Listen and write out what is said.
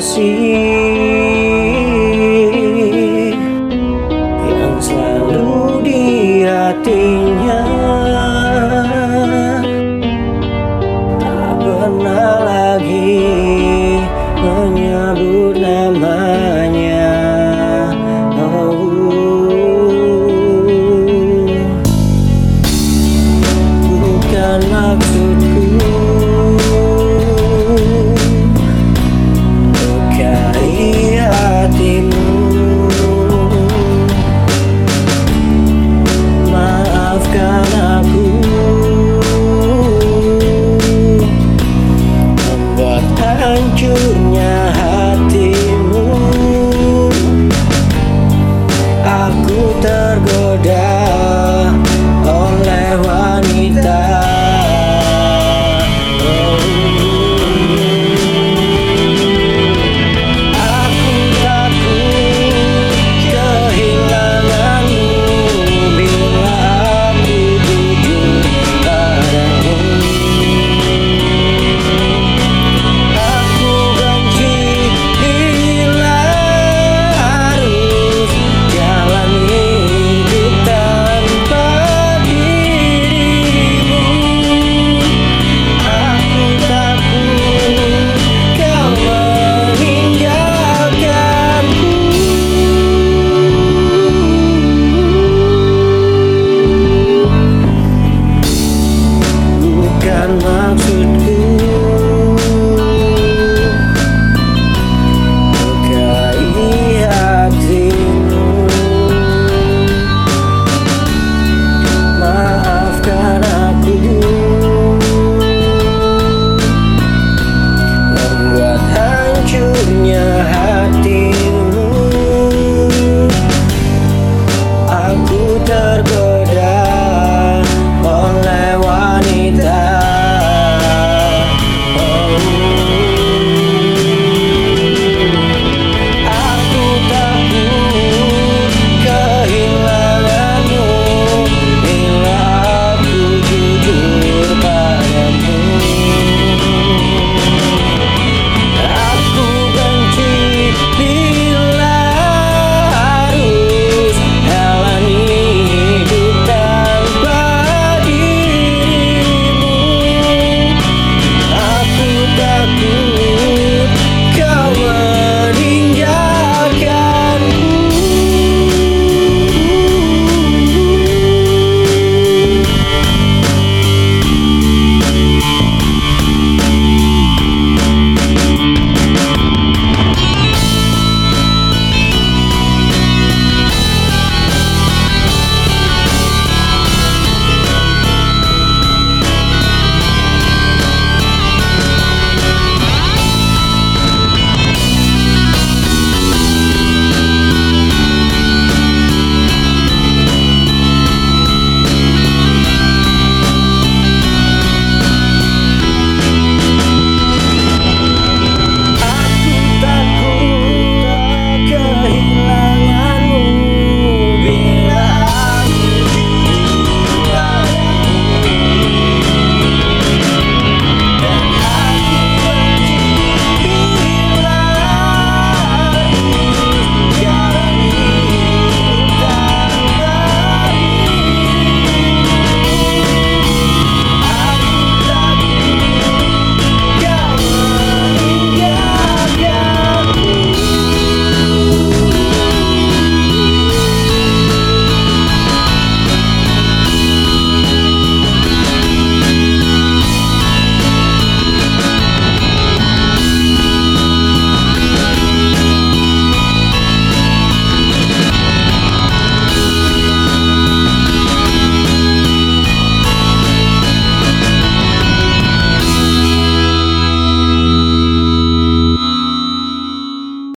心。anh chữ nhà